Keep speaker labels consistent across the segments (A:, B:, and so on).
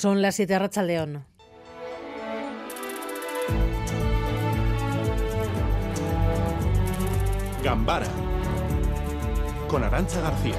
A: Son las 7 Racha León.
B: Gambara con Arancha García.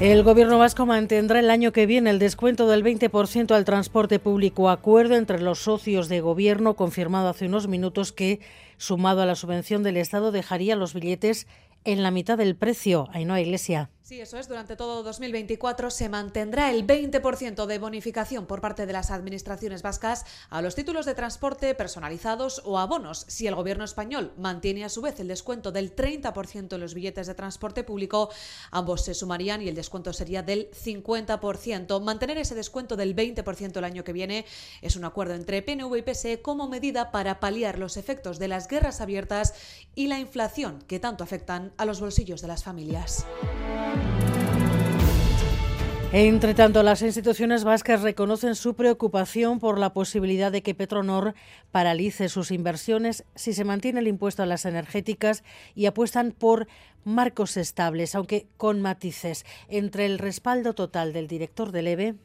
A: El Gobierno vasco mantendrá el año que viene el descuento del 20% al transporte público. Acuerdo entre los socios de Gobierno confirmado hace unos minutos que, sumado a la subvención del Estado, dejaría los billetes en la mitad del precio. Ainhoa Iglesia.
C: Sí, eso es. Durante todo 2024 se mantendrá el 20% de bonificación por parte de las administraciones vascas a los títulos de transporte personalizados o abonos. Si el gobierno español mantiene a su vez el descuento del 30% en los billetes de transporte público, ambos se sumarían y el descuento sería del 50%. Mantener ese descuento del 20% el año que viene es un acuerdo entre PNV y PSE como medida para paliar los efectos de las guerras abiertas y la inflación que tanto afectan a los bolsillos de las familias.
A: Entre tanto, las instituciones vascas reconocen su preocupación por la posibilidad de que Petronor paralice sus inversiones si se mantiene el impuesto a las energéticas y apuestan por marcos estables, aunque con matices, entre el respaldo total del director del EVE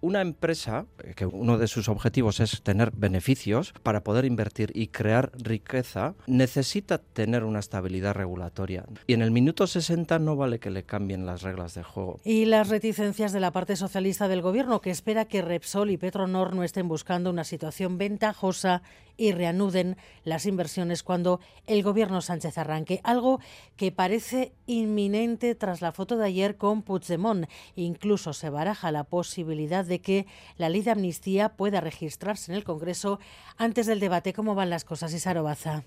D: una empresa, eh, que uno de sus objetivos es tener beneficios para poder invertir y crear riqueza, necesita tener una estabilidad regulatoria. Y en el minuto 60 no vale que le cambien las reglas de juego.
A: Y las reticencias de la parte socialista del gobierno, que espera que Repsol y Petronor no estén buscando una situación ventajosa y reanuden las inversiones cuando el gobierno Sánchez arranque, algo que parece inminente tras la foto de ayer con Puigdemont. Incluso se baraja la posibilidad de que la ley de amnistía pueda registrarse en el Congreso antes del debate. ¿Cómo van las cosas, Isaro Baza?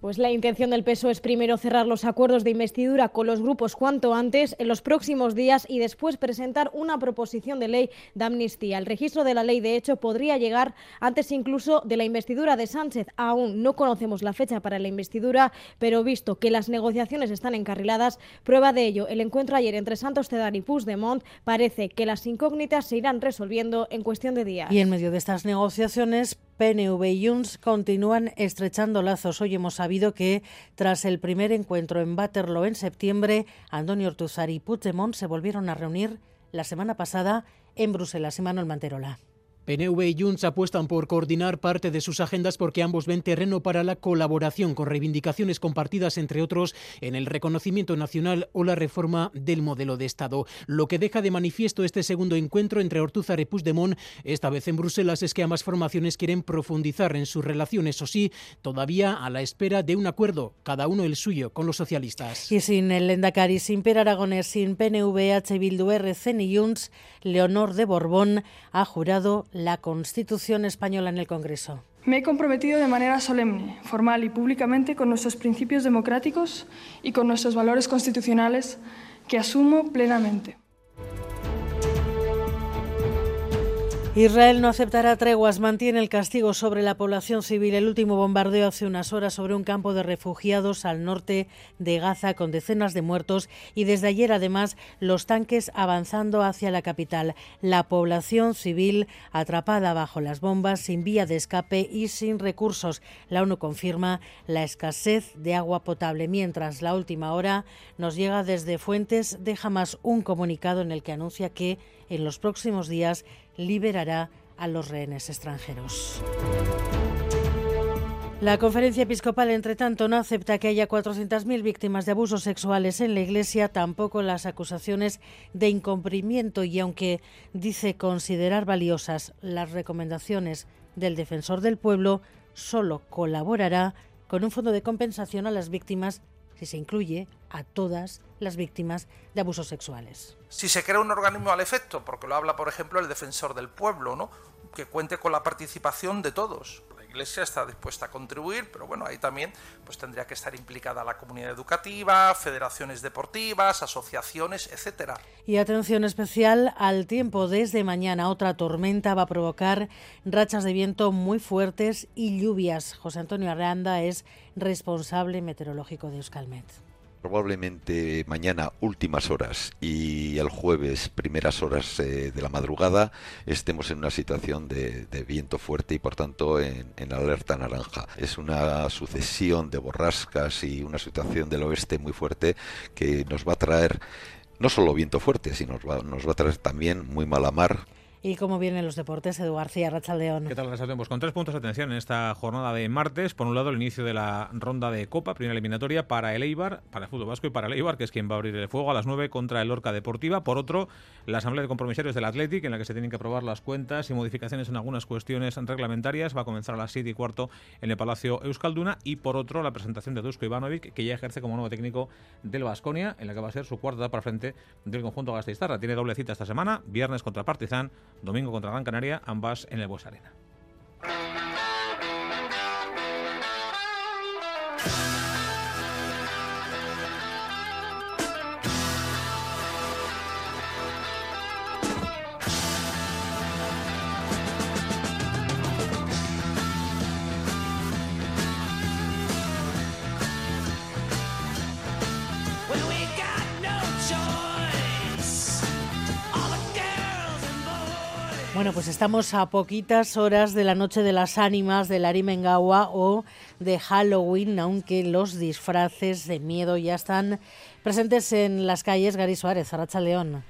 E: Pues la intención del PSOE es primero cerrar los acuerdos de investidura con los grupos cuanto antes en los próximos días y después presentar una proposición de ley de amnistía. El registro de la ley, de hecho, podría llegar antes incluso de la investidura de Sánchez. Aún no conocemos la fecha para la investidura, pero visto que las negociaciones están encarriladas, prueba de ello el encuentro ayer entre Santos Cedar y Puigdemont, parece que las incógnitas se irán resolviendo en cuestión de días.
A: Y en medio de estas negociaciones, PNV y Junts continúan estrechando lazos. Hoy hemos sabido que tras el primer encuentro en Waterloo en septiembre, Antonio Ortuzar y Puigdemont se volvieron a reunir la semana pasada en Bruselas y Manuel Manterola.
F: PNV y Junts apuestan por coordinar parte de sus agendas porque ambos ven terreno para la colaboración con reivindicaciones compartidas, entre otros, en el reconocimiento nacional o la reforma del modelo de Estado. Lo que deja de manifiesto este segundo encuentro entre Ortúzar y Puigdemont, esta vez en Bruselas, es que ambas formaciones quieren profundizar en sus relaciones, o sí, todavía a la espera de un acuerdo, cada uno el suyo, con los socialistas.
A: Y sin el Lendakari, sin Per Aragonés, sin PNV, H. Bildu, RC ni Junts, Leonor de Borbón ha jurado la Constitución española en el Congreso.
G: Me he comprometido de manera solemne, formal y públicamente con nuestros principios democráticos y con nuestros valores constitucionales que asumo plenamente.
A: Israel no aceptará treguas, mantiene el castigo sobre la población civil. El último bombardeo hace unas horas sobre un campo de refugiados al norte de Gaza con decenas de muertos y desde ayer además los tanques avanzando hacia la capital. La población civil atrapada bajo las bombas, sin vía de escape y sin recursos. La ONU confirma la escasez de agua potable, mientras la última hora nos llega desde fuentes de Hamas un comunicado en el que anuncia que en los próximos días liberará a los rehenes extranjeros. La conferencia episcopal, entre tanto, no acepta que haya 400.000 víctimas de abusos sexuales en la Iglesia, tampoco las acusaciones de incumplimiento y aunque dice considerar valiosas las recomendaciones del defensor del pueblo, solo colaborará con un fondo de compensación a las víctimas si se incluye a todas las víctimas de abusos sexuales.
H: Si se crea un organismo al efecto, porque lo habla, por ejemplo, el defensor del pueblo, ¿no? que cuente con la participación de todos. Iglesia está dispuesta a contribuir, pero bueno, ahí también pues tendría que estar implicada la comunidad educativa, federaciones deportivas, asociaciones, etcétera.
A: Y atención especial al tiempo. Desde mañana otra tormenta va a provocar rachas de viento muy fuertes y lluvias. José Antonio Arreanda es responsable meteorológico de Euskalmet
I: probablemente mañana últimas horas y el jueves primeras horas eh, de la madrugada estemos en una situación de, viento fuerte y por tanto en, alerta naranja. Es una sucesión de borrascas y una situación del oeste muy fuerte que nos va a traer no solo viento fuerte, sino nos va, nos va a traer también muy mala mar
A: ¿Y cómo vienen los deportes? Edu García, Rachaldeón.
J: ¿Qué tal, Pues con tres puntos de atención en esta jornada de martes. Por un lado, el inicio de la ronda de Copa, primera eliminatoria para el Eibar, para el fútbol vasco y para el Eibar, que es quien va a abrir el fuego a las 9 contra el Orca Deportiva. Por otro, la Asamblea de Compromisarios del Athletic, en la que se tienen que aprobar las cuentas y modificaciones en algunas cuestiones reglamentarias. Va a comenzar a las 7 y cuarto en el Palacio Euskalduna. Y por otro, la presentación de Dusko Ivanovic, que ya ejerce como nuevo técnico del Vasconia, en la que va a ser su cuarta para frente del conjunto Gasteiztarra. Tiene doble cita esta semana, viernes contra Partizan, domingo contra Gran Canaria ambas en el Bues Arena.
A: Bueno, pues estamos a poquitas horas de la Noche de las Ánimas de Larimengawa o de Halloween, aunque los disfraces de miedo ya están presentes en las calles. Gary Suárez, Arracha León.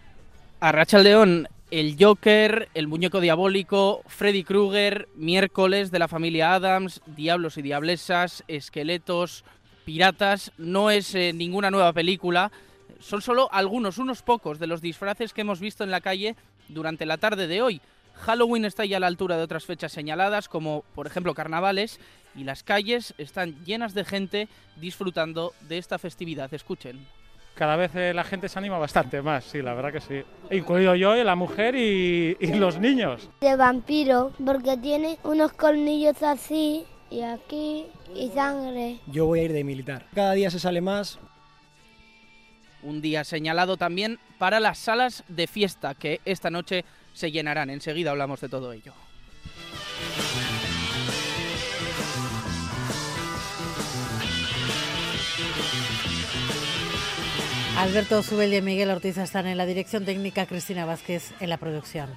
K: Arracha León, el Joker, el muñeco diabólico, Freddy Krueger, miércoles de la familia Adams, Diablos y Diablesas, esqueletos, piratas. No es eh, ninguna nueva película. Son solo algunos, unos pocos de los disfraces que hemos visto en la calle durante la tarde de hoy. Halloween está ya a la altura de otras fechas señaladas, como por ejemplo carnavales, y las calles están llenas de gente disfrutando de esta festividad. Escuchen.
L: Cada vez eh, la gente se anima bastante más, sí, la verdad que sí. Incluido yo, la mujer y, y los niños.
M: De vampiro, porque tiene unos colmillos así y aquí y sangre.
N: Yo voy a ir de militar. Cada día se sale más.
K: Un día señalado también para las salas de fiesta que esta noche se llenarán. Enseguida hablamos de todo ello.
A: Alberto Zubel y Miguel Ortiz están en la dirección técnica, Cristina Vázquez en la producción.